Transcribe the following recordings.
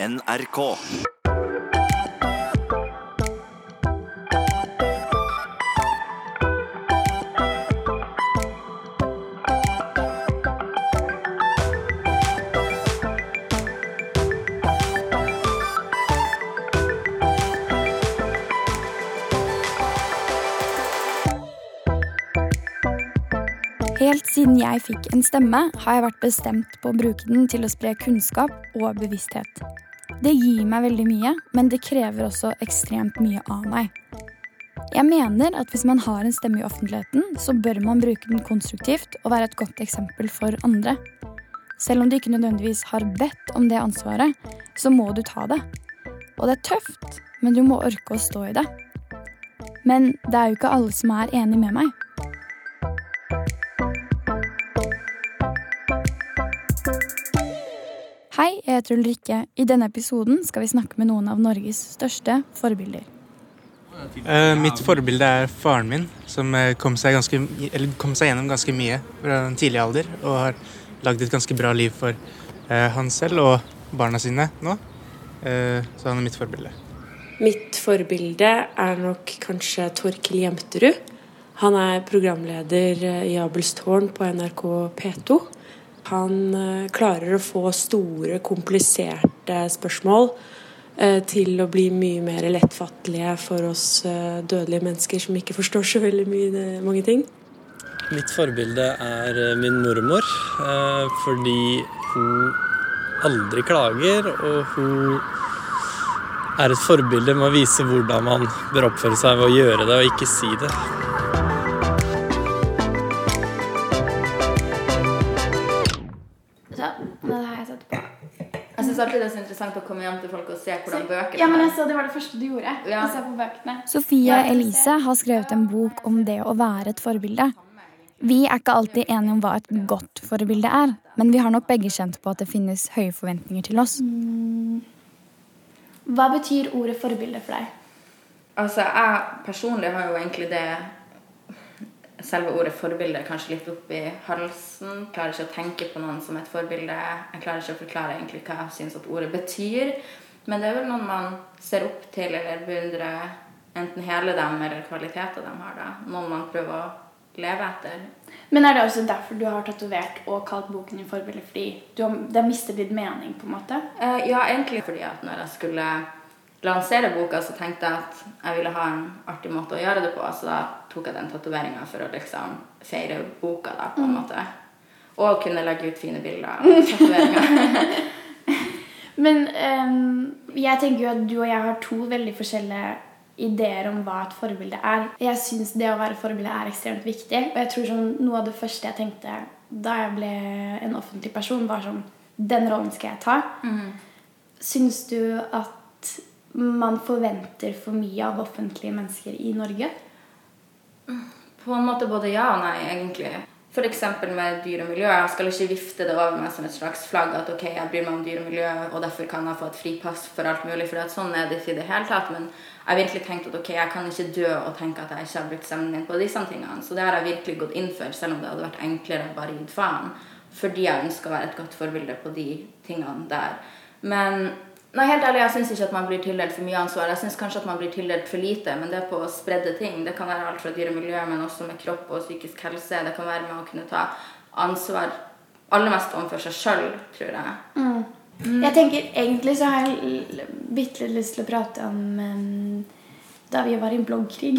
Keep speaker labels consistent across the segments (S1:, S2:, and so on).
S1: NRK.
S2: Helt siden jeg fikk en stemme, har jeg vært bestemt på å bruke den til å spre kunnskap og bevissthet. Det gir meg veldig mye, men det krever også ekstremt mye av meg. Jeg mener at hvis man har en stemme i offentligheten, så bør man bruke den konstruktivt og være et godt eksempel for andre. Selv om du ikke nødvendigvis har bedt om det ansvaret, så må du ta det. Og det er tøft, men du må orke å stå i det. Men det er jo ikke alle som er enig med meg. Hei, jeg heter Ulrikke. I denne episoden skal vi snakke med noen av Norges største forbilder.
S3: Eh, mitt forbilde er faren min, som eh, kom seg, ganske, eller kom seg gjennom ganske mye fra en tidlig alder. Og har lagd et ganske bra liv for eh, han selv og barna sine nå. Eh, så han er mitt forbilde.
S4: Mitt forbilde er nok kanskje Torkil Jemterud. Han er programleder i Abelstårn på NRK P2. Han eh, klarer å få store, kompliserte spørsmål eh, til å bli mye mer lettfattelige for oss eh, dødelige mennesker som ikke forstår så veldig mye, mange ting.
S5: Mitt forbilde er min mormor, fordi hun aldri klager, og hun er et forbilde med å vise hvordan man bør oppføre seg ved å gjøre det og ikke si det.
S6: Syns alltid det er så interessant å komme hjem til folk og se hvordan bøkene
S7: Ja, men jeg så Det var det første du gjorde.
S6: Ja.
S7: Å se på bøkene.
S2: Sofia Elise har skrevet en bok om det å være et forbilde. Vi er ikke alltid enige om hva et godt forbilde er, men vi har nok begge kjent på at det finnes høye forventninger til oss.
S7: Hva betyr ordet forbilde for deg?
S6: Altså, jeg personlig har jo egentlig det selve ordet forbilde kanskje litt opp i halsen. Jeg klarer ikke å tenke på noen som et forbilde. Jeg klarer ikke å forklare egentlig hva jeg syns at ordet betyr. Men det er vel noen man ser opp til eller beundrer enten hele dem eller kvaliteter de har. da. Noen man prøver å leve etter.
S7: Men er det også derfor du har tatovert og kalt boken din forbilde? Fordi du har, det har mistet litt mening, på en måte?
S6: Eh, ja, egentlig fordi at når jeg skulle lansere boka, så tenkte jeg at jeg ville ha en artig måte å gjøre det på. Så da tok jeg den tatoveringa for å liksom feire boka, da, på en måte. Og kunne legge ut fine bilder av tatoveringa.
S7: Men um, jeg tenker jo at du og jeg har to veldig forskjellige ideer om hva et forbilde er. Jeg syns det å være forbilde er ekstremt viktig. Og jeg tror sånn, noe av det første jeg tenkte da jeg ble en offentlig person, var sånn Den rollen skal jeg ta. Syns du at man forventer for mye av offentlige mennesker i Norge?
S6: På en måte både ja og nei, egentlig. F.eks. med dyr og miljø. Jeg skal ikke vifte det over meg som et slags flagg at ok, jeg bryr meg om dyr og miljø, og derfor kan jeg få et fripass for alt mulig. For sånn er det ikke i det hele tatt. Men jeg har virkelig tenkt at ok, jeg kan ikke dø og tenke at jeg ikke har brukt stemmen min på disse tingene. Så det har jeg virkelig gått inn for, selv om det hadde vært enklere å bare gitt faen. Fordi jeg ønsker å være et godt forbilde på de tingene der. Men Nei, helt ærlig, jeg syns ikke at man blir tildelt for mye ansvar. Jeg syns kanskje at man blir tildelt for lite, men det er på spredde ting. Det kan være alt fra dyr og miljø, men også med kropp og psykisk helse. Det kan være med å kunne ta ansvar aller mest overfor seg sjøl, tror jeg.
S7: Jeg tenker Egentlig så har jeg bitte litt lyst til å prate om ehm, da vi var i en bloggkrig.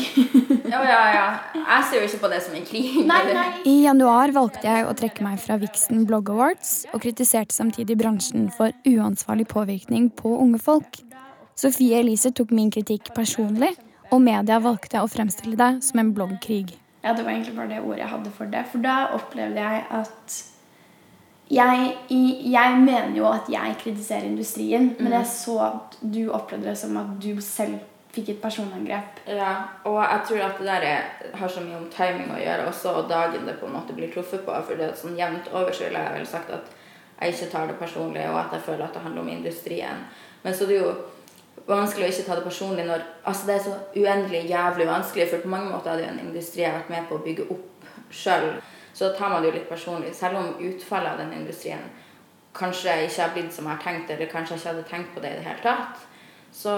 S6: Ja, ja, ja. Jeg ser jo ikke på det som en krig.
S7: nei, nei.
S2: I januar valgte jeg å trekke meg fra Vixen Blog Awards, og kritiserte samtidig bransjen for uansvarlig påvirkning på unge folk. Sofie Elise tok min kritikk personlig, og media valgte å fremstille det som en bloggkrig.
S7: Ja, det var egentlig bare det ordet jeg hadde for det. For da opplevde jeg at jeg, jeg mener jo at jeg kritiserer industrien, men jeg så at du opplevde det som at du selv fikk et personangrep.
S6: Ja, og jeg tror at det der er, har så mye om timing å gjøre også, og dagen det på en måte blir truffet på. For det er sånn jevnt over så ville jeg vel sagt at jeg ikke tar det personlig, og at jeg føler at det handler om industrien. Men så er det jo vanskelig å ikke ta det personlig når Altså, det er så uendelig jævlig vanskelig, for på mange måter er det jo en industri jeg har vært med på å bygge opp sjøl. Så da tar man det jo litt personlig, selv om utfallet av den industrien kanskje ikke har blitt som jeg har tenkt, eller kanskje jeg ikke hadde tenkt på det i det hele tatt, så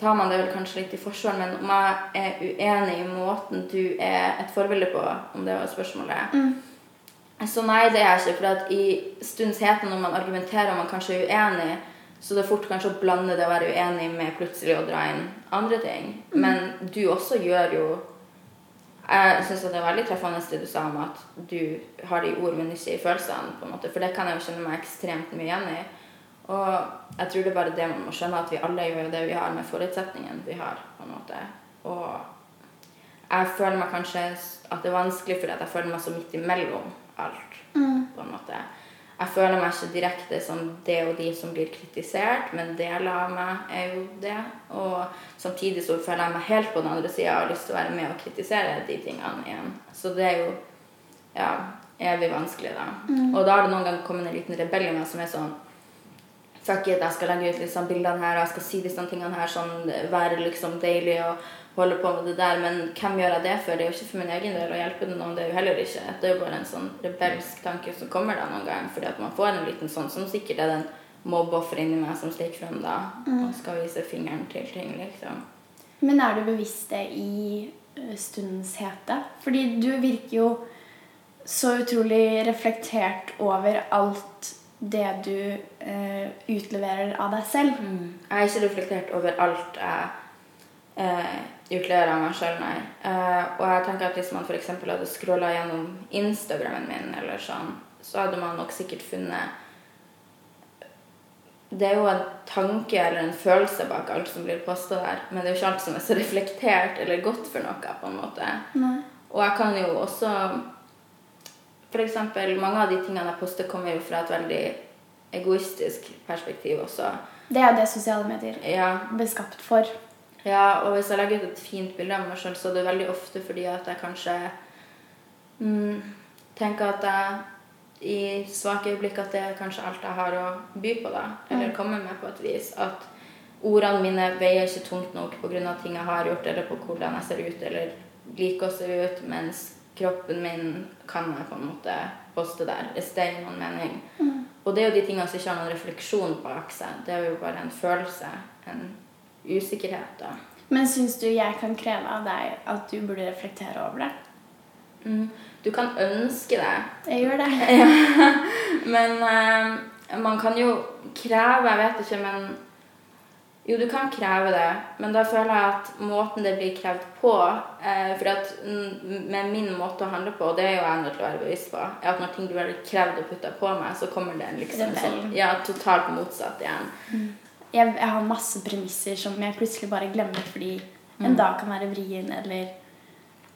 S6: tar man det vel kanskje litt i forsvar. Men om jeg er uenig i måten du er et forbilde på, om det var spørsmålet Så nei, det er jeg ikke. For i stundens hete, når man argumenterer og man kanskje er uenig, så det er fort kanskje å blande det å være uenig med plutselig å dra inn andre ting. Men du også gjør jo Jeg syns det er veldig treffende det du sa om at du har det i ord, men ikke i følelsene. på en måte, For det kan jeg jo kjenne meg ekstremt mye igjen i. Og jeg tror det er bare det man må skjønne, at vi alle gjør det vi har med forutsetningen vi har. på en måte. Og jeg føler meg kanskje at det er vanskelig fordi jeg føler meg så midt imellom alt. på en måte. Jeg føler meg ikke direkte som det og de som blir kritisert, men deler av meg er jo det. Og samtidig så føler jeg meg helt på den andre sida og har lyst til å være med og kritisere de tingene igjen. Så det er jo ja, evig vanskelig, da. Og da har det noen ganger kommet en liten rebell i meg som er sånn Fuck it, jeg skal legge ut liksom bildene her, og jeg skal si disse tingene her, sånn være liksom deilig og holde på med det der. Men hvem gjør jeg det for? Det er jo ikke for min egen del å hjelpe noen, det er jo heller ikke. Det er jo bare en sånn rebelsk tanke som kommer da noen gang, fordi at man får en liten sånn som sikkert er den mobbeofferet inni meg som stikker frem da, og skal vise fingeren til ting, liksom.
S7: Men er du bevisst det i eh, stundens hete? Fordi du virker jo så utrolig reflektert over alt det du eh, utleverer av deg selv.
S6: Jeg har ikke reflektert over alt jeg eh, utleverer av meg sjøl, nei. Eh, og jeg tenker at hvis man f.eks. hadde scrolla gjennom Instagrammen min, eller sånn, så hadde man nok sikkert funnet Det er jo en tanke eller en følelse bak alt som blir posta der, men det er jo ikke alt som er så reflektert eller godt for noe, på en måte.
S7: Nei.
S6: Og jeg kan jo også For eksempel, mange av de tingene jeg poster, kommer jo fra et veldig egoistisk perspektiv også.
S7: Det er det sosiale medier
S6: Ja,
S7: blir skapt for.
S6: Ja, og hvis jeg legger ut et fint bilde av meg sjøl, så er det veldig ofte fordi at jeg kanskje mm, tenker at jeg i svake øyeblikk at det er kanskje alt jeg har å by på, da. Eller komme med på et vis. At ordene mine veier ikke tungt nok pga. ting jeg har gjort, eller på hvordan jeg ser ut, eller liker å se ut, mens kroppen min kan jeg på en måte poste der. Hvis det gir noen mening. Og det er jo de tingene som ikke har noen refleksjon bak seg. Det er jo bare en følelse. En usikkerhet, da.
S7: Men syns du jeg kan kreve av deg at du burde reflektere over det?
S6: Mm. Du kan ønske det,
S7: Jeg gjør det.
S6: men uh, man kan jo kreve Jeg vet ikke, men Jo, du kan kreve det, men da føler jeg at måten det blir krevd på eh, For at mm, med min måte å handle på, og det er jo jeg nødt til å være bevisst på, er at når ting blir krevd og putta på meg, så kommer det en liksom
S7: det
S6: sånn Ja, totalt motsatt igjen.
S7: Jeg, jeg har masse premisser som jeg plutselig bare glemmer fordi en dag kan være vrien, eller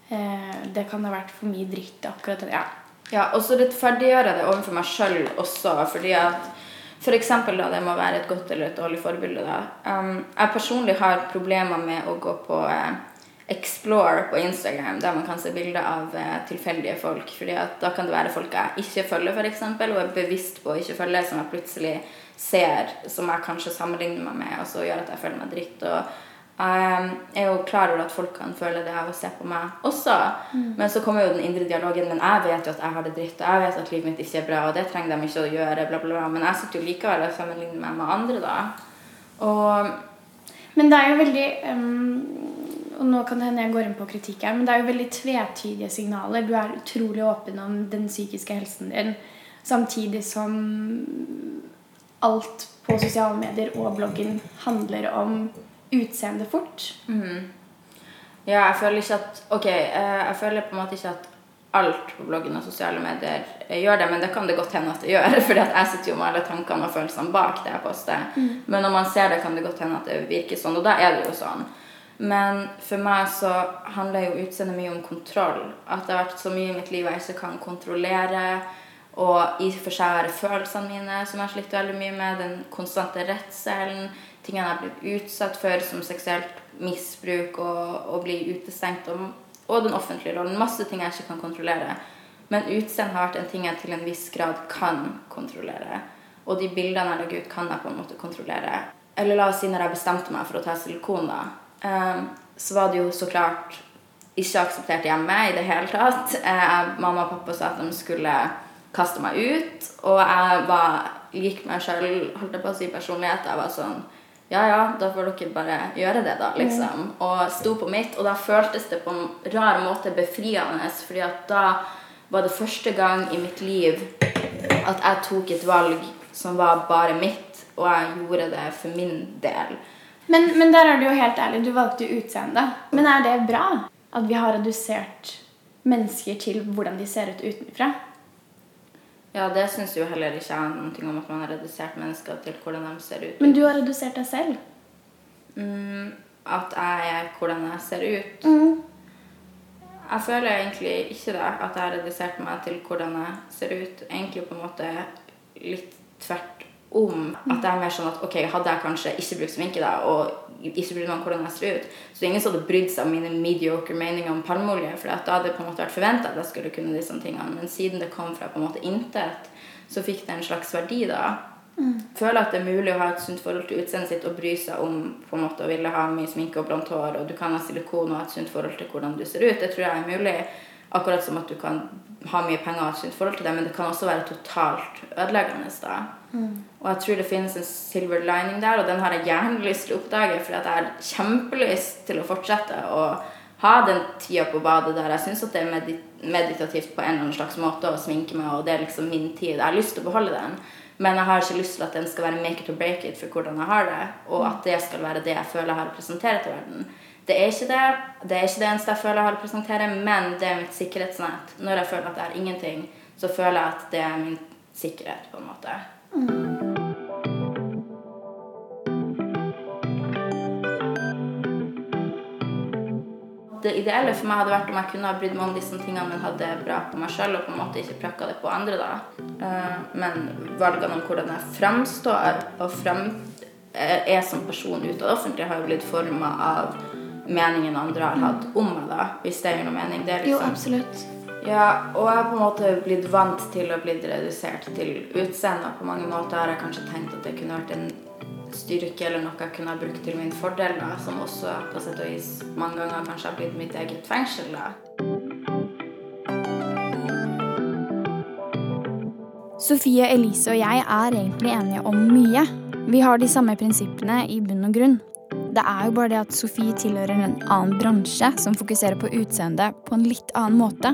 S7: eh, det kan ha vært for mye dritt akkurat den. Ja.
S6: Ja, og så rettferdiggjøre det overfor meg sjøl også, fordi at for eksempel da, det må være et godt eller et dårlig forbilde. Da. Um, jeg personlig har problemer med å gå på uh, Explore på Instagram, der man kan se bilder av uh, tilfeldige folk. fordi at da kan det være folk jeg ikke følger, eksempel, og er bevisst på å ikke følge, som jeg plutselig ser, som jeg kanskje sammenligner meg med, og så gjør at jeg føler meg dritt. og jeg er jo klar over at folk kan føle det av å se på meg også. Men så kommer jo den indre dialogen. Men jeg vet jo at jeg har det dritt, og jeg vet at livet mitt ikke er bra, og det trenger de ikke å gjøre. bla bla bla. Men jeg sitter jo likevel og sammenligner meg med andre, da. Og
S7: Men det er jo veldig um, Og nå kan det hende jeg går inn på kritikk her, men det er jo veldig tvetydige signaler. Du er utrolig åpen om den psykiske helsen din, samtidig som alt på sosiale medier og bloggen handler om utseende fort.
S6: ja, jeg føler ikke at Ok, eh, jeg føler på en måte ikke at alt på bloggen og sosiale medier eh, gjør det, men det kan det godt hende at det gjør. at jeg sitter jo med alle tankene og følelsene bak det jeg poster. Men når man ser det, kan det godt hende at det virker sånn, og da er det jo sånn. Men for meg så handler jo utseendet mye om kontroll. At det har vært så mye i mitt liv jeg ikke kan kontrollere. Og i og for seg være følelsene mine, som jeg har slitt veldig mye med. Den konstante redselen. Tingene jeg blitt utsatt for, som seksuelt misbruk og, å bli utestengt. Og, og den offentlige rollen. Masse ting jeg ikke kan kontrollere. Men utseende har vært en ting jeg til en viss grad kan kontrollere. Og de bildene jeg legger ut, kan jeg på en måte kontrollere. Eller la oss si når jeg bestemte meg for å ta silikon, da. eh, så var det jo så klart ikke akseptert hjemme i det hele tatt. Jeg, mamma og pappa sa at de skulle kaste meg ut, og jeg var lik meg sjøl, holdt jeg på å si personlighet. Jeg var sånn Ja, ja, da får dere bare gjøre det, da, liksom. Og sto på mitt, og da føltes det på en rar måte befriende, fordi at da var det første gang i mitt liv at jeg tok et valg som var bare mitt, og jeg gjorde det for min del.
S7: Men, men der er du jo helt ærlig. Du valgte utseende. Men er det bra at vi har redusert mennesker til hvordan de ser ut utenfra?
S6: Ja, det syns jo heller ikke jeg noe om at man har redusert mennesker til hvordan de ser ut.
S7: Men du har redusert deg selv.
S6: Mm, at jeg er hvordan jeg ser ut.
S7: Mm.
S6: Jeg føler egentlig ikke det, at jeg har redusert meg til hvordan jeg ser ut. Egentlig på en måte litt tvert om. At det er mer sånn at ok, hadde jeg kanskje ikke brukt sminke da, og ikke brydd meg om hvordan jeg ser ut, så ingen som hadde brydd seg om mine mediocre meninger om palmeolje, for da hadde det på en måte vært forventa at jeg skulle kunne disse tingene. Men siden det kom fra på en måte intet, så fikk det en slags verdi da.
S7: Mm.
S6: Føler at det er mulig å ha et sunt forhold til utseendet sitt og bry seg om på en måte å ville ha mye sminke og blondt hår, og du kan ha silikon og ha et sunt forhold til hvordan du ser ut. Det tror jeg er mulig. Akkurat som at du kan ha mye penger og et sunt forhold til det, men det kan også være totalt ødeleggende. da. Og jeg tror det finnes en silver lining der, og den har jeg gjerne lyst til å oppdage, for jeg har kjempelyst til å fortsette å ha den tida på badet der jeg syns det er medit meditativt på en eller annen slags måte å sminke meg, og det er liksom min tid. Jeg har lyst til å beholde den, men jeg har ikke lyst til at den skal være make it or break it for hvordan jeg har det, og at det skal være det jeg føler jeg har å presentere til verden. Det er ikke det. Det er ikke det eneste jeg føler jeg har å presentere, men det er mitt sikkerhetsnett. Når jeg føler at jeg har ingenting, så føler jeg at det er min sikkerhet, på en måte. Det ideelle for meg hadde vært om jeg kunne ha brydd meg om disse tingene, men hadde det bra på meg sjøl og på en måte ikke prakka det på andre. da. Eh, Men valgene om hvordan jeg framstår og frem, eh, er som person ute av det har jo blitt forma av meningen andre har hatt om meg, da. Hvis det gir noe mening. Det er
S7: Jo,
S6: liksom
S7: absolutt.
S6: ja, og jeg har på en måte blitt vant til å bli redusert til utseende. På mange måter har jeg kanskje tenkt at det kunne vært en styrke eller noe jeg kunne ha brukt til min fordel, da, som også på sett og vis mange ganger kanskje har blitt mitt eget fengsel. da.
S2: Sofie, Elise og jeg er egentlig enige om mye. Vi har de samme prinsippene i bunn og grunn. Det er jo bare det at Sofie tilhører en annen bransje som fokuserer på utseendet på en litt annen måte.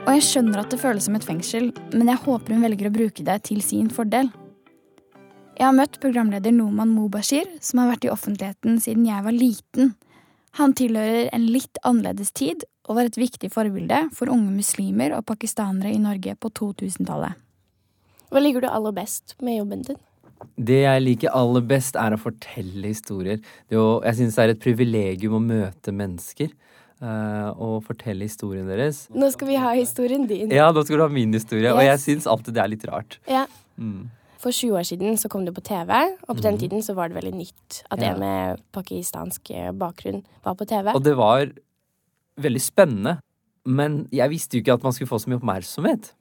S2: Og jeg skjønner at det føles som et fengsel, men jeg håper hun velger å bruke det til sin fordel. Jeg har møtt programleder Noman Mobashir, som har vært i offentligheten siden jeg var liten. Han tilhører en litt annerledes tid og var et viktig forbilde for unge muslimer og pakistanere i Norge på 2000-tallet.
S1: Hva liker du aller best med jobben din?
S8: Det jeg liker aller best, er å fortelle historier. Det å, jeg syns det er et privilegium å møte mennesker Uh, og fortelle historien deres.
S1: Nå skal vi ha historien din.
S8: Ja, nå skal du ha min historie, og jeg
S1: Yes.
S8: syns alltid det er litt rart.
S1: Ja.
S8: Mm.
S1: For 20 år siden så kom det på TV, og på den tiden så var det veldig nytt at
S8: Ja.
S1: en med pakistansk eh, bakgrunn var på TV.
S8: Og det var veldig spennende, men jeg visste jo ikke at man skulle få så mye oppmerksomhet.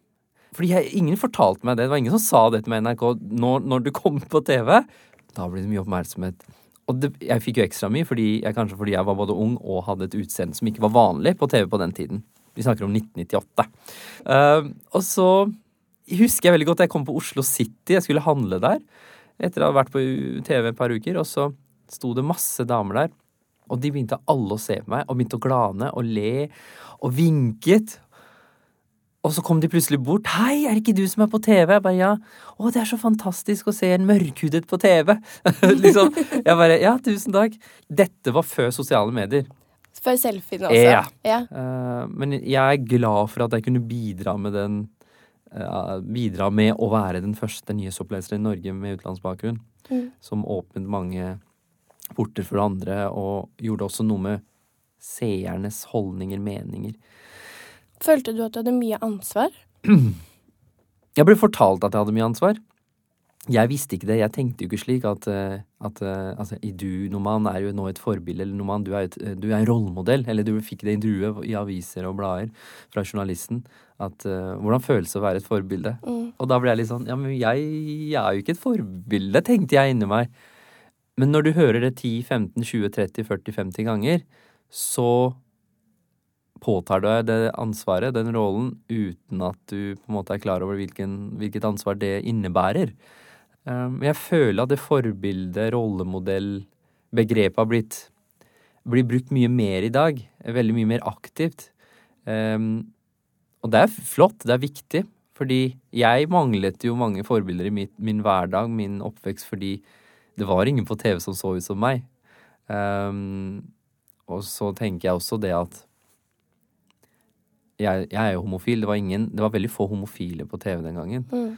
S8: Fordi jeg, ingen fortalte meg det. Det var ingen som sa det til meg i NRK. Når, når du kom på TV, da blir det mye oppmerksomhet. Og det, jeg fikk jo ekstra mye, fordi jeg, kanskje fordi jeg var både ung og hadde et utseende som ikke var vanlig på TV på den tiden. Vi snakker om 1998. Uh, og så husker jeg veldig godt jeg kom på Oslo City. Jeg skulle handle der etter å ha vært på TV et par uker. Og så sto det masse damer der. Og de begynte alle å se på meg, og begynte å glane og le og vinket. Og så kom de plutselig bort. 'Hei, er det ikke du som er på TV?' Jeg bare 'ja'. 'Å, det er så fantastisk å se en mørkhudet på TV'. liksom. Jeg bare 'ja, tusen takk'. Dette var før sosiale medier.
S1: Før selfiene også.
S8: Ja.
S1: ja.
S8: Uh, men jeg er glad for at jeg kunne bidra med den uh, Bidra med å være den første nyhetsoppleseren i Norge med utenlandsbakgrunn.
S1: Mm.
S8: Som åpnet mange porter for andre, og gjorde også noe med seernes holdninger, meninger.
S1: Følte du at du hadde mye ansvar?
S8: Jeg ble fortalt at jeg hadde mye ansvar. Jeg visste ikke det. Jeg tenkte jo ikke slik at, eh, at eh, altså, du, Noman, er jo nå et forbilde. Eller Noman, du er, et, du er en rollemodell. Eller du fikk det intervjuet i aviser og blader fra journalisten. At uh, hvordan føles det å være et forbilde?
S1: Mm.
S8: Og da ble jeg litt sånn Ja, men jeg, jeg er jo ikke et forbilde, tenkte jeg inni meg. Men når du hører det 10, 15, 20, 30, 40, 50 ganger, så påtar deg det ansvaret, den rollen, uten at du på en måte er klar over hvilken, hvilket ansvar det innebærer. Um, jeg føler at det forbildet, rollemodell, begrepet har blitt blir brukt mye mer i dag. Veldig mye mer aktivt. Um, og det er flott, det er viktig. Fordi jeg manglet jo mange forbilder i min, min hverdag, min oppvekst, fordi det var ingen på TV som så ut som meg. Um, og så tenker jeg også det at jeg, jeg, er jo homofil. Det var, ingen, det var veldig få homofile på TV den gangen. Mm.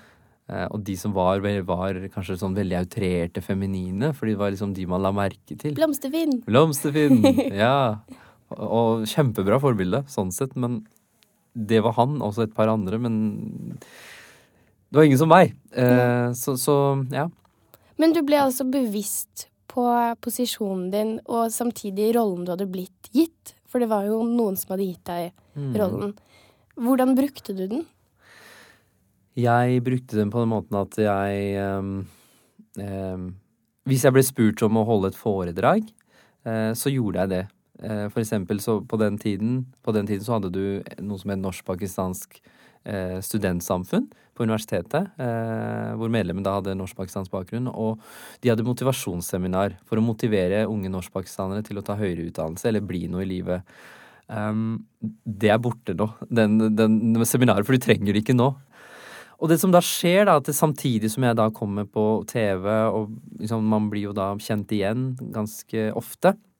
S8: Eh, og de som var, var kanskje sånn veldig outrerte feminine, fordi det var liksom de man la merke til.
S1: Blomsterfinn!
S8: Blomsterfinn, ja. Og, og kjempebra forbilde, sånn sett. Men det var han, også et par andre. Men det var ingen som meg. Uh, så, så ja.
S1: Men du ble altså bevisst på posisjonen din og samtidig rollen du hadde blitt gitt. For det var jo noen som hadde gitt deg mm. Hvordan brukte du den?
S8: Jeg brukte den på den måten at jeg um, um, Hvis jeg ble spurt om å holde et foredrag, uh, så gjorde jeg det. Uh, for eksempel så på den tiden, på den tiden så hadde du noe som het norsk-pakistansk studentsamfunn på universitetet, eh, hvor medlemmene da hadde norsk-pakistansk bakgrunn. Og de hadde motivasjonsseminar for å motivere unge norsk-pakistanere til å ta høyere utdannelse eller bli noe i livet. Um, det er borte nå, den, den, seminaret, for du trenger det ikke nå. Og det som da skjer, da, at det, samtidig som jeg da kommer på TV, og liksom, man blir jo da kjent igjen ganske ofte, Eh,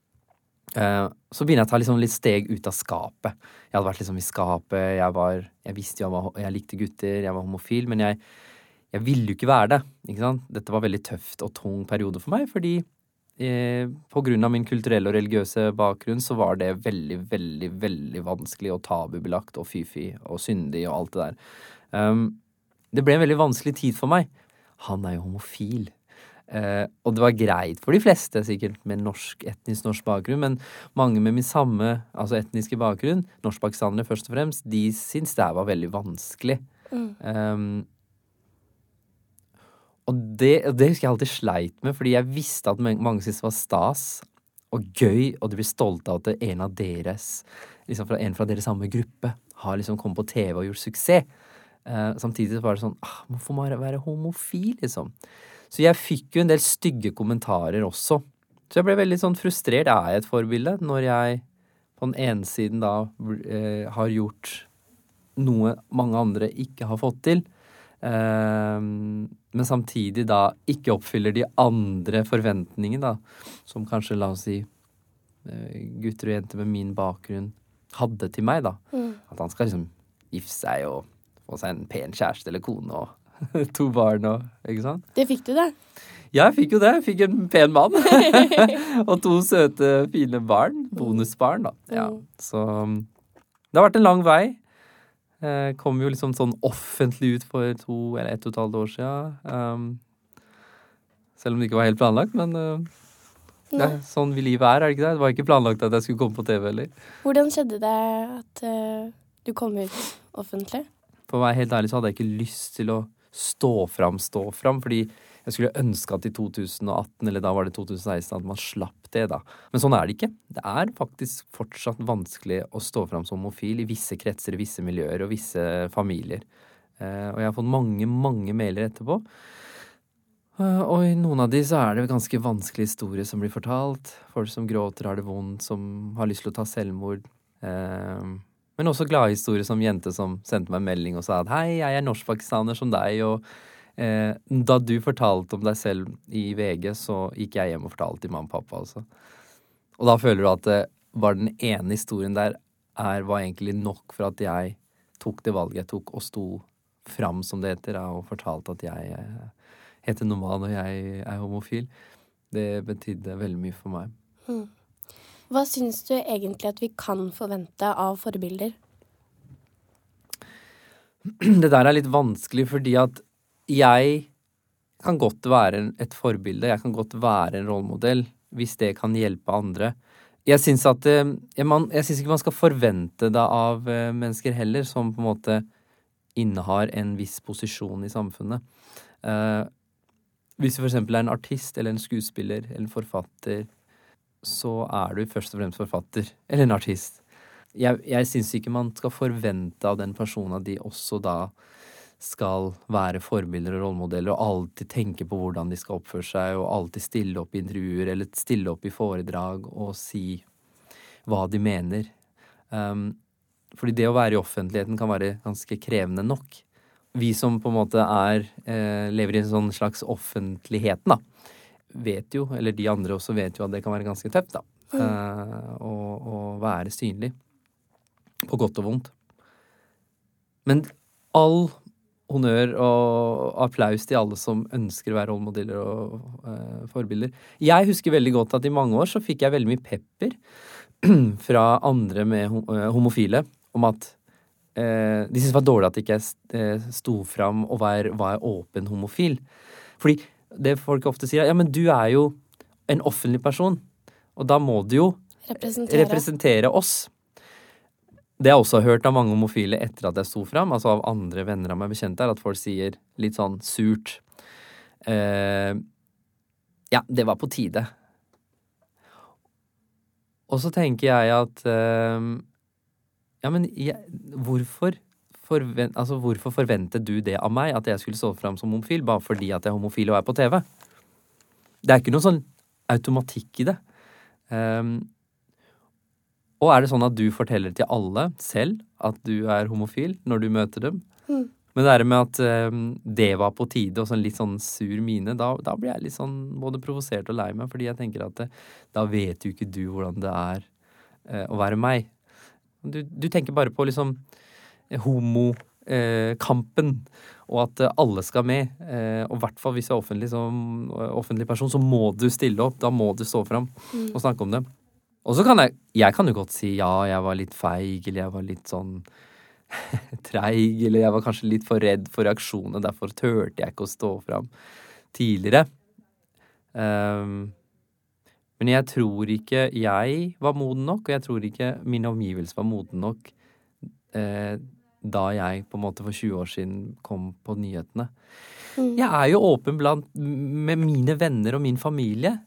S8: så begynner jeg å ta liksom litt steg ut av skapet. Jeg hadde vært liksom i skapet, jeg var Jeg visste jo jeg, jeg likte gutter, jeg var homofil, men jeg, jeg ville jo ikke være det. Ikke? Dette var veldig tøft og tung periode for meg, fordi eh, på grunn av min kulturelle og religiøse bakgrunn så var det veldig, veldig, veldig vanskelig og tabubelagt og fy-fy og syndig og alt det der. Um, det ble en veldig vanskelig tid for meg. Han er jo homofil. Eh, og det var greit for de fleste, sikkert med norsk, etnisk norsk bakgrunn, men mange med min samme altså etniske bakgrunn, norskpakistanere først og fremst, de syntes det var veldig vanskelig. Mm. Um, og det, det, husker jeg alltid sleit med, fordi jeg visste at mange syntes det var stas og gøy, og de blir stolte av at en av deres, liksom fra, en fra deres samme gruppe, har liksom kommet på TV og gjort suksess. Uh, samtidig var det sånn ah, Hvorfor må jeg være homofil, liksom? Så jeg fikk jo en del stygge kommentarer også. Så jeg ble veldig sånn frustrert. Er jeg et forbilde når jeg på den ene siden da eh, har gjort noe mange andre ikke har fått til, eh, men samtidig da ikke oppfyller de andre forventningene, da, som kanskje, la oss si, eh, gutter og jenter med min bakgrunn hadde til meg, da. Mm. At han skal liksom gifte seg og få seg en pen kjæreste eller kone og to barn og Ikke sant?
S1: Det fikk du, da.
S8: Ja, jeg fikk jo det. Jeg fikk en pen mann. og to søte, fine barn. Bonusbarn, da. Ja, mm. så um, det har vært en lang vei. Jeg kom jo liksom sånn offentlig ut for to eller ett og et halvt år siden. Um, selv om det ikke var helt planlagt, men uh, det er sånn vi livet er, er det ikke det? Det var ikke planlagt at jeg skulle komme på TV heller.
S1: Hvordan skjedde det at uh, du kom ut offentlig?
S8: For å være helt ærlig så hadde jeg ikke lyst til å stå fram, stå fram. Fordi jeg skulle ønske at i 2018, eller da var det 2016, at man slapp det, da. Men sånn er det ikke. Det er faktisk fortsatt vanskelig å stå fram som homofil i visse kretser, i visse miljøer og visse familier. Eh, og jeg har fått mange, mange mailer etterpå. Eh, og i noen av de så er det ganske vanskelige historier som blir fortalt. Folk som gråter, har det vondt, som har lyst til å ta selvmord. Eh, men også gladhistorier som jente som sendte meg en melding og sa at hei, jeg er norskpakistaner som deg, og eh, da du fortalte om deg selv i VG, så gikk jeg hjem og fortalte til mamma og pappa også. Og da føler du at det var den ene historien der er, var egentlig nok for at jeg tok det valget jeg tok, og sto fram, som det heter, og fortalte at jeg eh, heter Noman og jeg er homofil. Det betydde veldig mye for meg. Mm.
S1: Hva syns du egentlig at vi kan forvente av forbilder?
S8: Det der er litt vanskelig fordi at jeg kan godt være et forbilde, jeg kan godt være en rollemodell hvis det kan hjelpe andre. Jeg syns eh, ikke man skal forvente det av eh, mennesker heller, som på en måte innehar en viss posisjon i samfunnet. Uh, hvis du eksempel er en artist eller en skuespiller eller en forfatter så er du først og fremst forfatter eller en artist. Jeg, jeg syns ikke man skal forvente av den personen at de også da skal være forbilder og rollemodeller og alltid tenke på hvordan de skal oppføre seg, og alltid stille opp i intervjuer eller stille opp i foredrag og si hva de mener. Um, fordi det å være i offentligheten kan være ganske krevende nok. Vi som på en måte er eh, lever i en sånn slags offentligheten, da, vet jo, eller de andre også vet jo at det kan være ganske tøft, da. Mm. Eh, å, å være synlig. På godt og vondt. Men all honnør og applaus til alle som ønsker å være rollemodeller og uh, forbilder. Jeg husker veldig godt at i mange år så fikk jeg veldig mye pepper fra andre med uh, homofile om at uh, de syntes det var dårlig at ikke jeg sto fram og var, var, åpen homofil. Fordi det folk ofte sier, ja, men du er jo en offentlig person, og da må du jo representere, representere oss. Det jeg også har hørt av mange homofile etter at jeg sto fram, altså av andre venner av meg bekjente, er at folk sier litt sånn surt eh, Ja, det var på tide. Og så tenker jeg at eh, Ja, men jeg, hvorfor forvent, altså, hvorfor forventet du det av meg, at jeg skulle stå fram som homofil, bare fordi at jeg er homofil og er på TV? Det er ikke noen sånn automatikk i det. Um, og er det sånn at du forteller til alle selv at du er homofil når du møter dem? Mm. Men det er med at um, det var på tide, og sånn litt sånn sur mine, da, da, blir jeg litt sånn både provosert og lei meg, fordi jeg tenker at det, da vet jo ikke du hvordan det er uh, å være meg. Du, du, tenker bare på liksom homokampen, og at uh, alle skal med. Eh, og i hvert fall hvis du er offentlig, som, offentlig person, så må du stille opp. Da må du stå fram mm. og snakke om det. Og så kan jeg Jeg kan jo godt si ja, jeg var litt feig, eller jeg var litt sånn treig, eller jeg var kanskje litt for redd for reaksjonene, derfor turte jeg ikke å stå fram tidligere. Um, men jeg tror ikke jeg var moden nok, og jeg tror ikke min omgivelse var moden nok eh, da jeg på en måte for 20 år siden kom på nyhetene. Mm. Jeg er jo åpen blant med mine venner og min familie.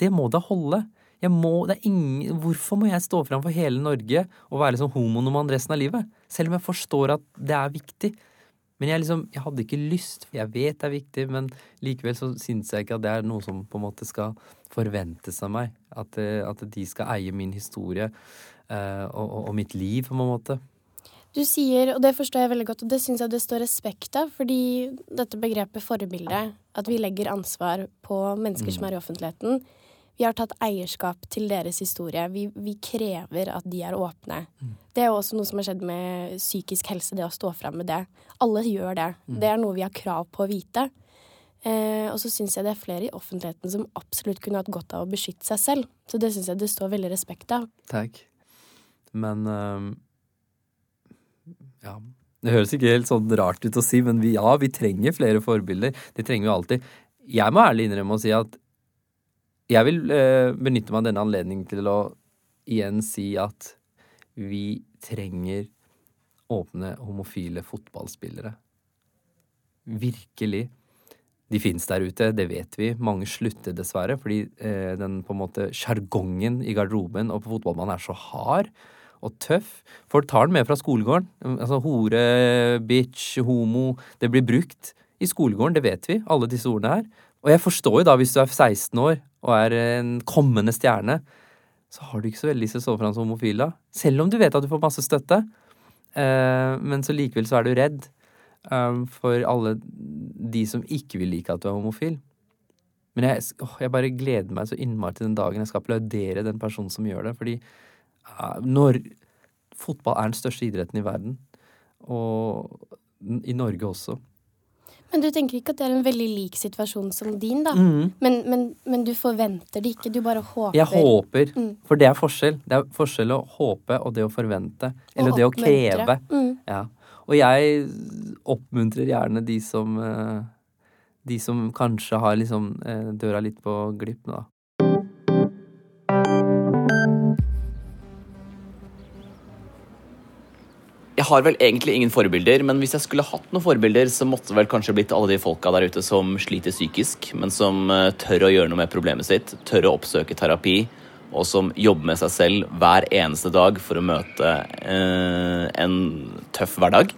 S8: Det må da holde. Jeg må, det er ingen, hvorfor må jeg stå fram for hele Norge og være liksom homonoman resten av livet? Selv om jeg forstår at det er viktig. Men jeg, liksom, jeg hadde ikke lyst, jeg vet det er viktig, men likevel så syns jeg ikke at det er noe som på en måte skal forventes av meg. At, eh, at de skal eie min historie uh, og, og, og, mitt liv, på en måte.
S1: Du sier, og det forstår jeg veldig godt, og det syns jeg det står respekt av, fordi dette begrepet forbilde, at vi legger ansvar på mennesker mm. som er i offentligheten, vi har tatt eierskap til deres historie. Vi, vi krever at de er åpne. Mm. Det er jo også noe som har skjedd med psykisk helse, det å stå frem med det. Alle gjør det. Mm. Det er noe vi har krav på å vite. Eh, og så syns jeg det er flere i offentligheten som absolutt kunne hatt godt av å beskytte seg selv. Så det syns jeg det står veldig respekt av.
S8: Takk. Men uh, ja. Det høres ikke helt sånn rart ut å si, men vi, ja, vi trenger flere forbilder. Det trenger vi alltid. Jeg må ærlig innrømme å si at jeg vil eh, benytte meg av denne anledningen til å igjen si at vi trenger åpne homofile fotballspillere. Virkelig. De fins der ute, det vet vi. Mange slutter dessverre fordi eh, den på en måte sjargongen i garderoben og på fotballbanen er så hard og tøff. Folk tar den med fra skolegården. Altså hore, bitch, homo. Det blir brukt i skolegården, det vet vi, alle disse ordene her. Og jeg forstår jo da, hvis du er 16 år og er en kommende stjerne, så har du ikke så veldig lyst til å stå fram som homofil da. Selv om du vet at du får masse støtte. Uh, men så likevel så er du redd um, for alle de som ikke vil like at du er homofil. Men jeg, oh, jeg, bare gleder meg så innmari til den dagen jeg skal applaudere den personen som gjør det. Fordi når fotball er den største idretten i verden, og i Norge også,
S1: men du tenker ikke at det er en veldig lik situasjon som din, da? Mm. Men, men, men, du forventer det ikke, du bare håper?
S8: Jeg håper, mm. for det er forskjell. Det er forskjell å håpe og det å forvente. Eller og det å kreve. Mm. Ja. Og jeg oppmuntrer gjerne de som eh, De som kanskje har liksom eh, døra litt på glipp da.
S9: Jeg har vel egentlig ingen forbilder, men hvis jeg skulle hatt noen forbilder, så måtte vel kanskje blitt alle de folka der ute som sliter psykisk, men som uh, tør å gjøre noe med problemet sitt, tør å oppsøke terapi, og som jobber med seg selv hver eneste dag for å møte eh, en tøff hverdag.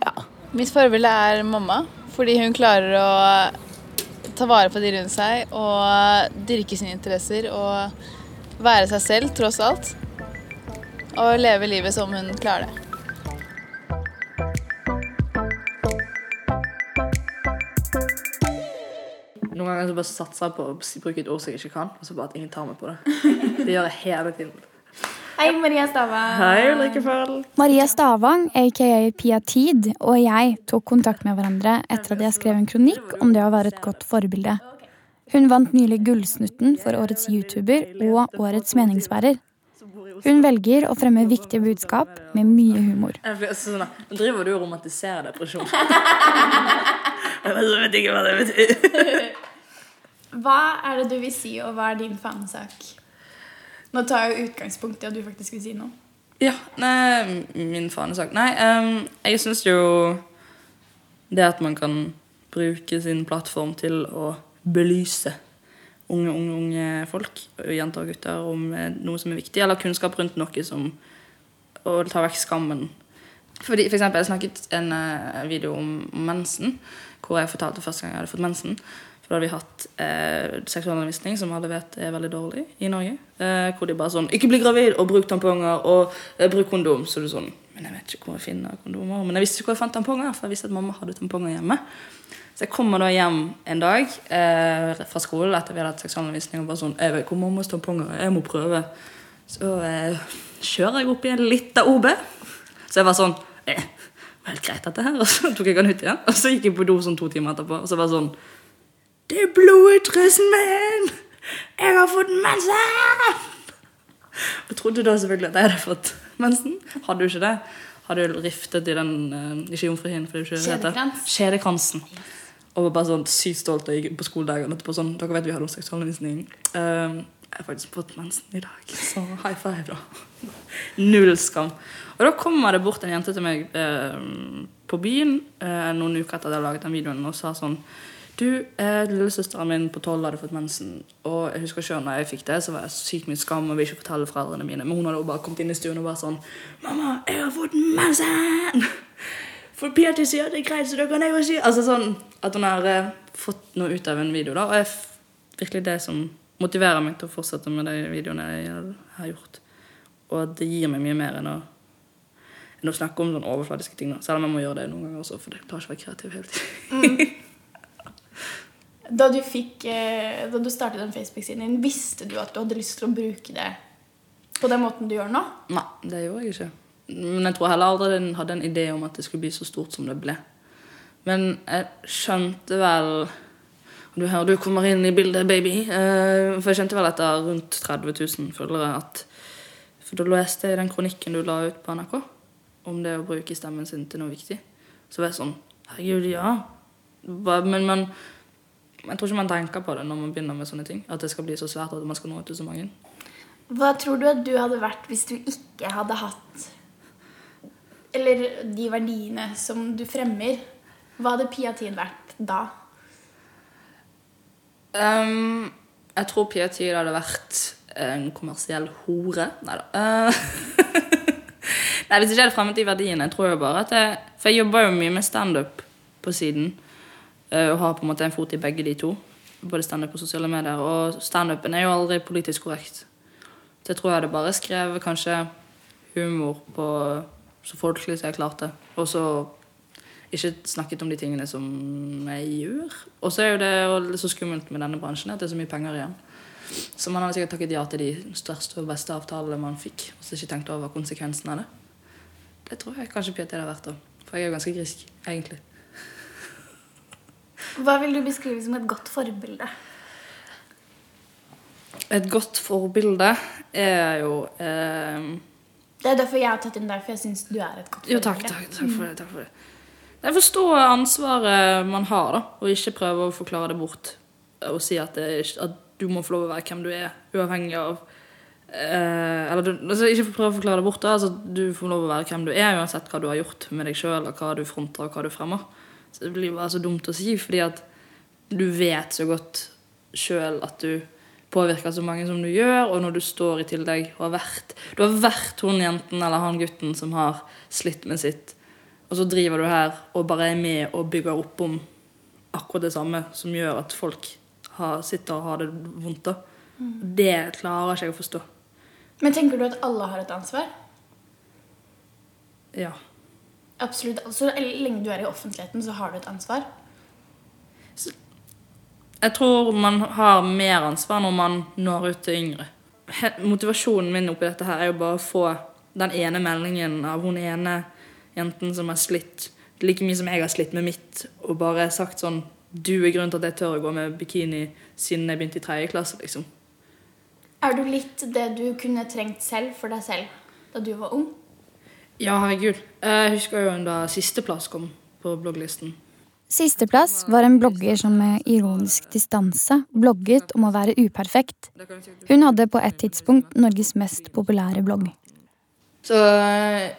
S9: Ja.
S10: Mitt forbilde er mamma, fordi hun klarer å ta vare på de rundt seg og dyrke sine interesser og være seg selv, tross alt. Og leve livet som hun klarer det.
S11: Noen ganger så bare satser jeg på å bruke et ord som jeg ikke kan, og så bare at ingen tar meg på det. Det gjør jeg hele tiden.
S7: Hei, Maria Stavang.
S11: Hei, Ulrikke
S2: Maria Stavang, aka Pia Tid, og jeg tok kontakt med hverandre etter at jeg skrev en kronikk om det å være et godt forbilde. Hun vant nylig Gullsnutten for årets YouTuber og årets meningsbærer. Hun velger å fremme viktige budskap med mye humor.
S11: Sånn, nå driver du og romantiserer depresjon. Jeg vet ikke hva det betyr.
S7: Hva er det du vil si, og hva er din fanesak? Nå tar jeg jo utgangspunkt i at du faktisk vil si noe.
S11: Ja, nei, min fanesak Nei, um, jeg syns jo det at man kan bruke sin plattform til å belyse unge, unge, unge folk, jenter og gutter, om eh, noe som er viktig, eller kunnskap rundt noe som å ta vekk skammen. Fordi, for eksempel, jeg snakket en eh, video om mensen, hvor jeg fortalte første gang jeg hadde fått mensen. For da hadde vi hatt eh, seksualundervisning, som alle vet er veldig dårlig i Norge. Eh, hvor de bare sånn 'Ikke bli gravid, og bruk tamponger, og eh, bruk kondom.' Så du sånn Men jeg vet ikke hvor jeg finner kondomer. Men jeg visste ikke hvor jeg fant tamponger, for jeg visste at mamma hadde tamponger hjemme. Så jeg kommer da hjem en dag eh, fra skolen etter vi hadde hatt seksualundervisning og bare sånn 'Jeg vet hvor mammas tamponger er, jeg må prøve.' Så eh, kjører jeg opp i en liten OB. Så jeg var sånn eh, helt greit dette her. Og så tok jeg den ut igjen. Og så gikk jeg på do sånn to timer etterpå. Og så var sånn Det er blodutryssen min! Jeg har fått mensen! Jeg trodde da selvfølgelig at jeg hadde fått mensen. Hadde jo ikke det. Hadde jo riftet i den uh, Ikke jomfruhinnen, for det er jo ikke det det heter.
S7: Skjedekransen.
S11: Kjedekransen. Og var bare sånn sykt stolt og gikk på skoledagen etterpå sånn Dere vet vi hadde seksualundervisning. Um, jeg har faktisk fått mensen i dag, så high five, da. Null skam. Og da kommer det bort en jente til meg eh, på byen eh, noen uker etter at jeg hadde laget den videoen, og sa sånn Du, eh, lillesøsteren min på tolv hadde fått mensen, og jeg husker selv når jeg fikk det, så var jeg sykt mye skam og ville ikke fortelle foreldrene mine, men hun hadde jo bare kommet inn i stuen og bare sånn Mamma, jeg har fått mensen! For Peter sier det er greit, så da kan jeg jo si Altså sånn at hun har eh, fått noe ut av en video, da, og det er virkelig det som motiverer meg til å fortsette med de videoene jeg har gjort. Og at det gir meg mye mer enn å, enn å snakke om sånne overfladiske ting. Da. Selv om jeg må gjøre det noen ganger også, for det klarer ikke å være kreativ hele tiden.
S7: Da du, fikk, eh, da du startet den Facebook-siden din, visste du at du hadde lyst til å bruke det på den måten du gjør nå?
S11: Nei, det gjorde jeg ikke. Men jeg tror heller aldri den hadde en idé om at det skulle bli så stort som det ble. Men jeg skjønte vel Du hører du kommer inn i bildet, baby. eh, For jeg skjønte vel etter rundt 30 000 følgere at For da leste jeg den kronikken du la ut på NRK om det å bruke stemmen sin til noe viktig. Så var jeg sånn Herregud, ja. Men, Men jeg tror ikke man tenker på det når man begynner med sånne ting. At det skal bli så svært at man skal nå ut til så mange.
S7: Hva tror du at du hadde vært hvis du ikke hadde hatt Eller de verdiene som du fremmer? Hva hadde Pia Tid vært da?
S11: Um, jeg tror Pia Tid hadde vært en kommersiell hore. Nei da. Nei, hvis ikke jeg hadde fremmet de verdiene, tror jeg bare at jeg For jeg jobber jo mye med standup på siden. Eh, Og har på en måte en fot i begge de to. Både standup og sosiale medier. Og standupen er jo aldri politisk korrekt. Så jeg tror jeg hadde bare skrevet kanskje humor på så folkelig som jeg klarte. Og så ikke snakket om de tingene som jeg gjør. Og så er jo det så skummelt med denne bransjen at det er så mye penger igjen. Så man hadde sikkert takket ja til de største og beste avtalene man fikk, og så ikke tenkt over konsekvensen av det. Det tror jeg kanskje PT hadde vært òg. For jeg er jo ganske grisk, egentlig.
S7: Hva vil du beskrive som et godt forbilde?
S11: Et godt forbilde er jo eh,
S7: Det er derfor jeg har tatt inn deg, for jeg syns du er et godt
S11: Jo,
S7: forbilde.
S11: takk, takk, takk for det. takk for det. Jeg forstår ansvaret man har, da, og ikke prøve å forklare det bort. Og si at, det ikke, at du må få lov å være hvem du er, uavhengig av eh, Eller du, altså, ikke prøve å forklare det bort. da, altså Du får lov å være hvem du er, uansett hva du har gjort med deg sjøl, hva du fronter, og hva du fremmer. Så Det blir bare så dumt å si, fordi at du vet så godt sjøl at du påvirker så mange som du gjør, og når du står i tillegg og har vært Du har vært hun jenten eller han gutten som har slitt med sitt, og så driver du her og bare er med og bygger opp om akkurat det samme som gjør at folk har, sitter og har det vondt. da.
S7: Mm.
S11: Det klarer ikke jeg å forstå.
S7: Men tenker du at alle har et ansvar?
S11: Ja.
S7: Absolutt. Så lenge du er i offentligheten, så har du et ansvar.
S11: Jeg tror man har mer ansvar når man når ut til yngre. Motivasjonen min oppi dette her er jo bare å få den ene meldingen av hun ene jenten som har slitt like mye som jeg har slitt med mitt, og bare sagt sånn Du er grunnen til at jeg tør å gå med bikini siden jeg begynte i tredje klasse, liksom.
S7: Er du litt det du kunne trengt selv for deg selv da du var ung?
S11: Ja, herregud. Jeg husker jo da sisteplass kom på blogglisten.
S2: Sisteplass var en blogger som med ironisk distanse blogget om å være uperfekt. Hun hadde på et tidspunkt Norges mest populære blogg.
S11: Så eh,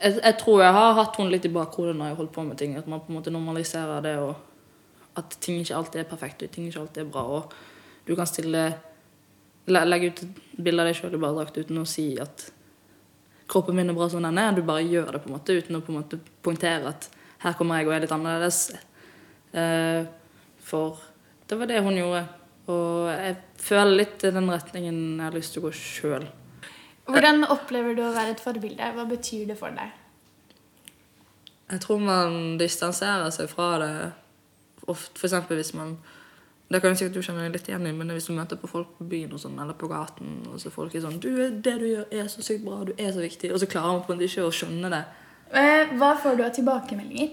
S11: jeg, jeg tror jeg har hatt henne litt i bakhodet når jeg holdt på med ting. At man på en måte normaliserer det, og at ting ikke alltid er perfekt, og ting ikke alltid er bra. Og du kan stille Legge ut et bilde av deg sjøl i badedrakt uten å si at kroppen min er bra som den er. Du bare gjør det på en måte uten å på en måte poengtere at her kommer jeg og er litt annerledes. Eh, for det var det hun gjorde. Og jeg føler litt i den retningen jeg har lyst til å gå sjøl.
S7: Hvordan opplever du å være et forbilde? Hva betyr det for deg?
S11: Jeg tror man distanserer seg fra det eksempel hvis man Det kan jo sikkert du kjenne deg litt igjen i, men hvis du møter på folk på byen og sånn, eller på gaten, og så folk er sånn du, 'Det du gjør, er så sykt bra. Du er så viktig.' Og så klarer man på en måte ikke å skjønne det.
S7: Eh, Hva får du av tilbakemeldinger?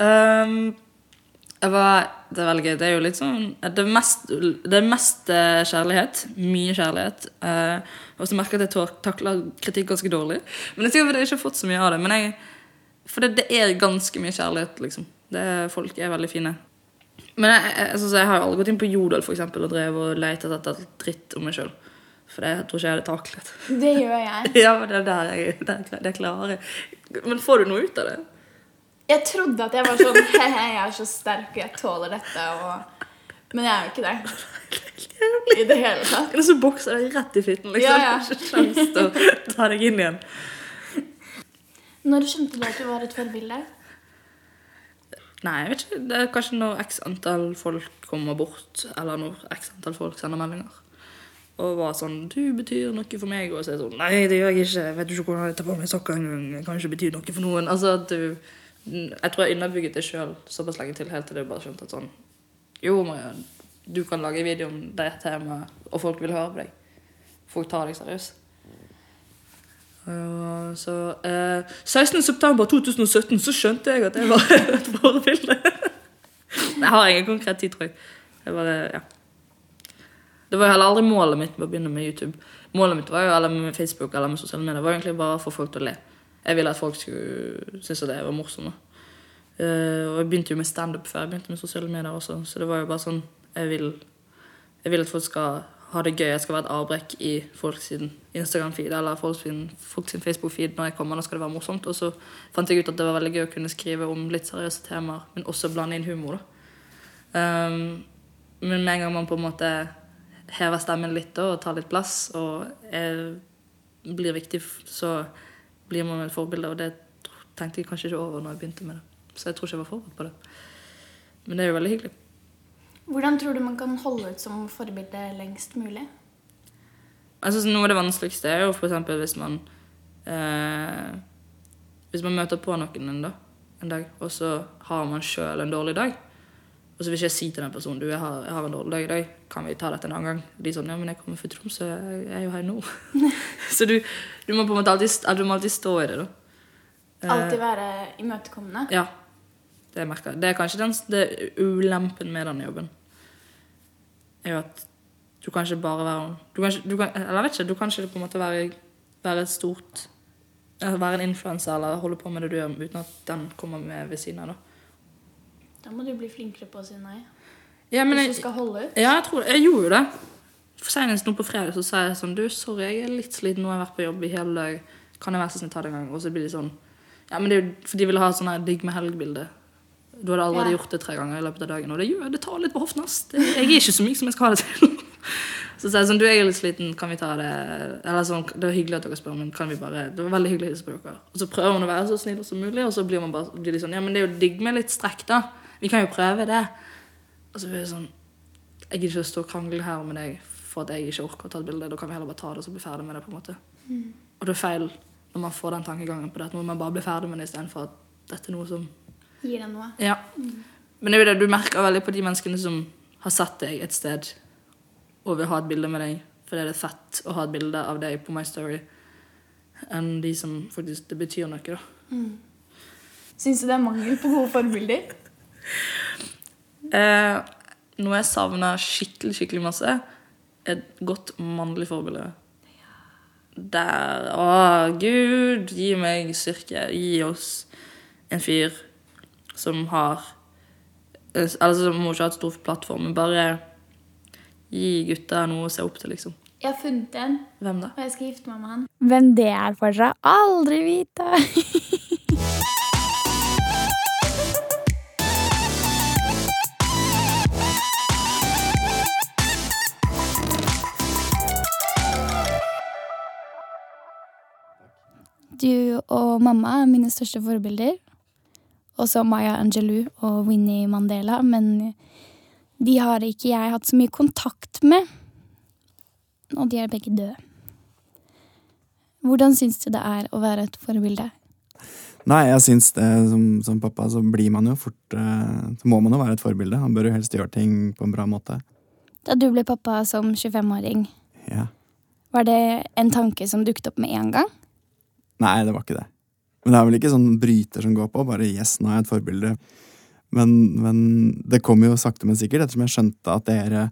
S11: Um, var, det er veldig gøy. Det er jo litt sånn Det er mest, det er mest eh, kjærlighet. Mye kjærlighet. Uh, og så merker jeg at jeg takler kritikk ganske dårlig. Men jeg tror at jeg ikke har fått så mye av det. Men jeg, for det, det er ganske mye kjærlighet, liksom. Det er, folk er veldig fine. Men jeg, jeg, altså, jeg har aldri gått inn på Jodel for eksempel, og drevet og lett etter dritt om meg sjøl. For det jeg tror ikke jeg hadde taklet.
S7: Det gjør jeg.
S11: ja, men det er der jeg det, det klarer jeg. Men får du noe ut av det?
S7: Jeg trodde at jeg var sånn He-he, jeg er så sterk, og jeg tåler dette, og Men jeg er jo ikke det. I det hele tatt.
S11: Eller er så bokser deg rett i fitten. liksom.
S7: Ja, ja.
S11: Du har ikke sjanse til å ta deg inn igjen.
S7: Når skjønte du at du var et forbilde?
S11: Nei, jeg vet ikke. Det er kanskje når x antall folk kommer bort, eller når x antall folk sender meldinger. Og var sånn 'Du betyr noe for meg.' Og så er jeg sånn 'Nei, det gjør jeg ikke. Jeg vet ikke hvordan jeg tar på meg sokker engang. Jeg kan ikke bety noe for noen.' Altså at du Jeg tror jeg underbygget det sjøl såpass lenge til, helt til det bare skjønte at sånn Jo, Mariann, du kan lage video om det temaet, og folk vil høre på deg. Folk tar deg seriøst. Og så uh, 16.9.2017 så skjønte jeg at jeg var et forbilde. jeg har ingen konkret tid, tror jeg. jeg bare, ja. Det var jo heller aldri målet mitt med å begynne med YouTube. Målet mitt var jo, eller med Facebook eller med sosiale medier, var egentlig bare å få folk til å le. Jeg ville at folk skulle synes at jeg var morsom. Eh, og jeg begynte jo med standup før jeg begynte med sosiale medier også, så det var jo bare sånn Jeg vil, jeg vil at folk skal ha det gøy. Jeg skal være et avbrekk i folks Instagram-feed eller folks Facebook-feed når jeg kommer. Da skal det være morsomt. Og så fant jeg ut at det var veldig gøy å kunne skrive om litt seriøse temaer, men også blande inn humor. Um, men med en gang man på en måte hever stemmen litt da, og tar litt plass, og er, blir viktig, så blir man et forbilde. Og det tenkte jeg kanskje ikke over når jeg begynte med det. Så jeg tror ikke jeg var forberedt på det. Men det er jo veldig hyggelig.
S7: Hvordan tror du man kan holde ut som forbilde lengst mulig?
S11: Altså, noe av det vanskeligste er jo eksempel hvis man eh, Hvis man møter på noen en, da, en dag, og så har man sjøl en dårlig dag. Og så vil ikke jeg si til den personen du, jeg har, jeg har en dårlig dag i dag, kan vi ta dette en annen gang? De er sånn, ja, men jeg kommer fra Tromsø, jeg er jo her nå. så du, du må på en måte alltid, alltid stå i det, da. Eh,
S7: Alltid være imøtekommende?
S11: Ja. Det. Det er kanskje den det ulempen med den jobben. Er jo at du kan ikke bare være du kan du kan, Eller jeg vet ikke, du kan ikke på en måte være, være stort Være en influenser eller holde på med det du gjør uten at den kommer med ved siden av. Da.
S7: Da må du bli flinkere på å si nei.
S11: Ja, men
S7: Hvis
S11: jeg,
S7: du skal holde ut.
S11: ja, jeg tror Jeg gjorde jo det. Senest nå på fredag så sa jeg sånn Du, sorry, jeg er litt sliten. Nå har jeg vært på jobb i hele dag. Kan jeg være så snill ta det en gang? Og så blir de sånn Ja, men det er jo for de vil ha sånn her digg med helg-bilde. Du hadde allerede
S7: Ja.
S11: gjort det tre ganger i løpet av dagen, og det, gjør, det tar litt på hoften. ass. Jeg er ikke så myk som jeg skal ha det til. Så sier jeg sånn, du jeg er litt sliten, kan vi ta det Eller sånn, det var hyggelig at dere spør, men kan vi bare Det var veldig hyggelig å hilse på dere. Og så prøver man å være så snill som mulig, og så blir man bare blir litt sånn Ja, men det er jo digg med litt strekk, da. Vi kan jo prøve det. Og så blir det sånn Jeg gidder ikke å stå og krangle her med deg for at jeg ikke orker å ta et bilde. Da kan vi heller bare ta det og så bli ferdig med det. på en måte.
S7: Mm.
S11: Og det er feil når man får den tankegangen på det, at man bare blir ferdig med det istedenfor at dette er noe som
S7: Gir deg noe.
S11: Ja. Men det er jo det, du merker veldig på de menneskene som har sett deg et sted og vil ha et bilde med deg, fordi det er fett å ha et bilde av deg på My Story, enn de som faktisk det betyr noe, da.
S7: Mm. Syns du det er mangel på gode forbilder?
S11: Eh, noe jeg savner skikkelig, skikkelig masse, er et godt mannlig forbilde. Der Å, Gud, gi meg styrke. Gi oss en fyr som har Altså som må ikke ha et stor plattform, men bare gi gutta noe å se opp til, liksom.
S7: Jeg har funnet en,
S11: Hvem da?
S7: og jeg skal gifte meg med han.
S2: Hvem det er, får dere aldri vite. Du og mamma er mine største forbilder. Også Maya Angelou og Winnie Mandela, men de har ikke jeg hatt så mye kontakt med. Og de er begge døde. Hvordan syns du det er å være et forbilde?
S12: Nei, jeg syns det som, som pappa, så blir man jo fort eh, Så må man jo være et forbilde. Han bør jo helst gjøre ting på en bra måte.
S2: Da du ble pappa som 25-åring,
S12: Ja.
S2: var det en tanke som dukket opp med en gang?
S12: Nei, det var ikke det. Men det er vel ikke sånn bryter som går på, bare 'yes, nå er jeg et forbilde'. Men, men det kom jo sakte, men sikkert, ettersom jeg skjønte at dere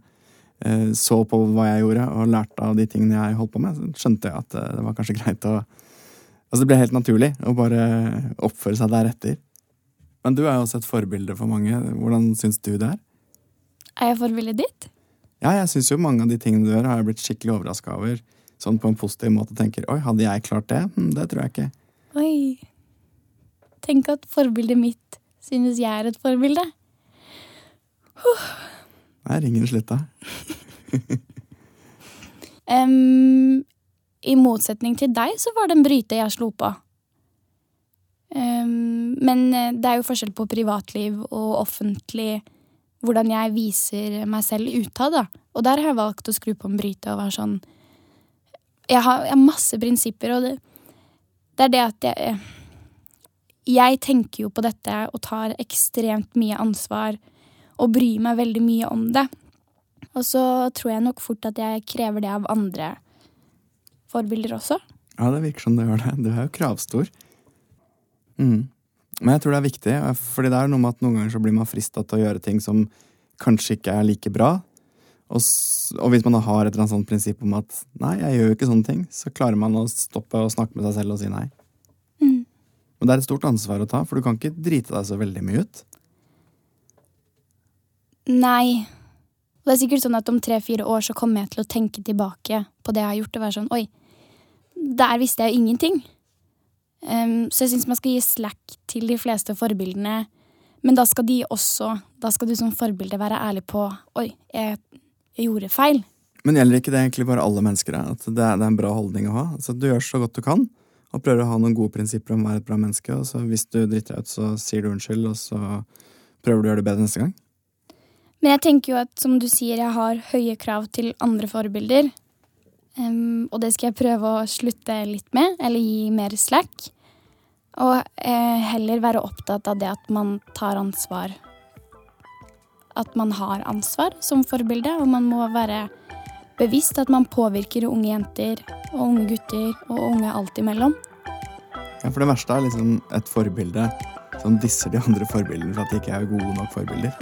S12: eh, så på hva jeg gjorde, og lærte av de tingene jeg holdt på med, så skjønte jeg at eh, det var kanskje greit å Altså, det ble helt naturlig å bare oppføre seg deretter. Men du er jo også et forbilde for mange. Hvordan syns du det er?
S2: Er jeg forbildet ditt?
S12: Ja, jeg syns jo mange av de tingene du gjør, har jeg blitt skikkelig overraska over. Sånn på en positiv måte tenker 'oi, hadde jeg klart det?' Hm, det tror jeg ikke.
S2: Oi. Tenk at forbildet mitt synes jeg er et forbilde.
S12: Der ringer det da.
S2: um, I motsetning til deg så var det en bryte jeg slo på. Um, men eh, det er jo forskjell på privatliv og offentlig, hvordan jeg viser meg selv utad. Og der har jeg valgt å skru på en bryte og være sånn Jeg har, jeg har masse prinsipper, og det, det er det at jeg Jeg tenker jo på dette og tar ekstremt mye ansvar og bryr meg veldig mye om det. Og så tror jeg nok fort at jeg krever det av andre forbilder også.
S12: Ja, det virker som du gjør det. Du er jo kravstor. Mm. Men jeg tror det er viktig, fordi det er noe med at noen ganger så blir man frista til å gjøre ting som kanskje ikke er like bra. Og, og hvis man da har et eller annet sånt prinsipp om at nei, jeg gjør jo ikke sånne ting, så klarer man å stoppe å snakke med seg selv og si nei.
S2: Mm.
S12: Men det er et stort ansvar å ta, for du kan ikke drite deg så veldig mye ut.
S2: Nei. Og det er sikkert sånn at om tre-fire år så kommer jeg til å tenke tilbake på det jeg har gjort, og være sånn oi, der visste jeg jo ingenting. Um, så jeg syns man skal gi slack til de fleste forbildene. Men da skal de også, da skal du som forbilde være ærlig på oi, jeg, jeg gjorde feil.
S12: Men gjelder ikke det egentlig bare alle mennesker? At det er, det er en bra holdning å ha? Altså, du gjør så godt du kan, og prøver å ha noen gode prinsipper om å være et bra menneske. Og så hvis du driter deg ut, så sier du unnskyld, og så prøver du å gjøre det bedre neste gang.
S2: Men jeg tenker jo at, som du sier, jeg har høye krav til andre forbilder. Um, og det skal jeg prøve å slutte litt med, eller gi mer slack. Og eh, heller være opptatt av det at man tar ansvar. At man har ansvar som forbilde, og man må være bevisst at man påvirker unge jenter og unge gutter og unge alt imellom.
S12: Ja, For det verste er liksom et forbilde som disser de andre forbildene for at de ikke er gode nok forbilder.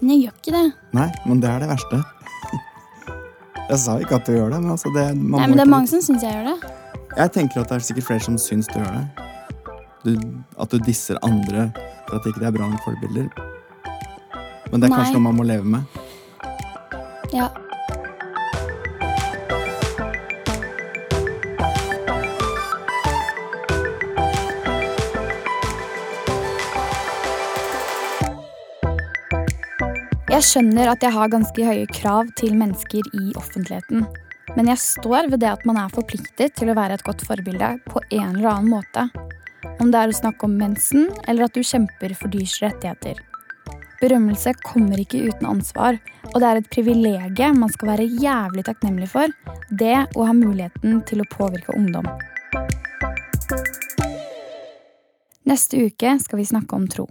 S2: Men jeg gjør ikke det.
S12: Nei, men det er det verste. Jeg sa ikke at du gjør det, men altså det,
S2: Nei, men det er mange som syns jeg gjør det.
S12: Jeg tenker at det er sikkert flere som syns du gjør det. Du, at du disser andre for at ikke de er bra nok forbilder. Men det er kanskje
S2: Nei.
S12: noe man må leve med.
S2: Ja. Jeg skjønner at jeg har ganske høye krav til mennesker i offentligheten. Men jeg står ved det at man er forpliktet til å være et godt forbilde på en eller annen måte. Om det er å snakke om mensen, eller at du kjemper for dyrs rettigheter. Berømmelse kommer ikke uten ansvar, og det er et privilegium man skal være jævlig takknemlig for. Det å ha muligheten til å påvirke ungdom. Neste uke skal vi snakke om tro.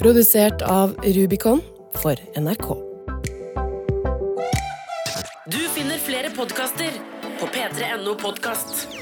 S13: Produsert av Rubicon for NRK.
S14: Du finner flere podkaster på p3.no podkast.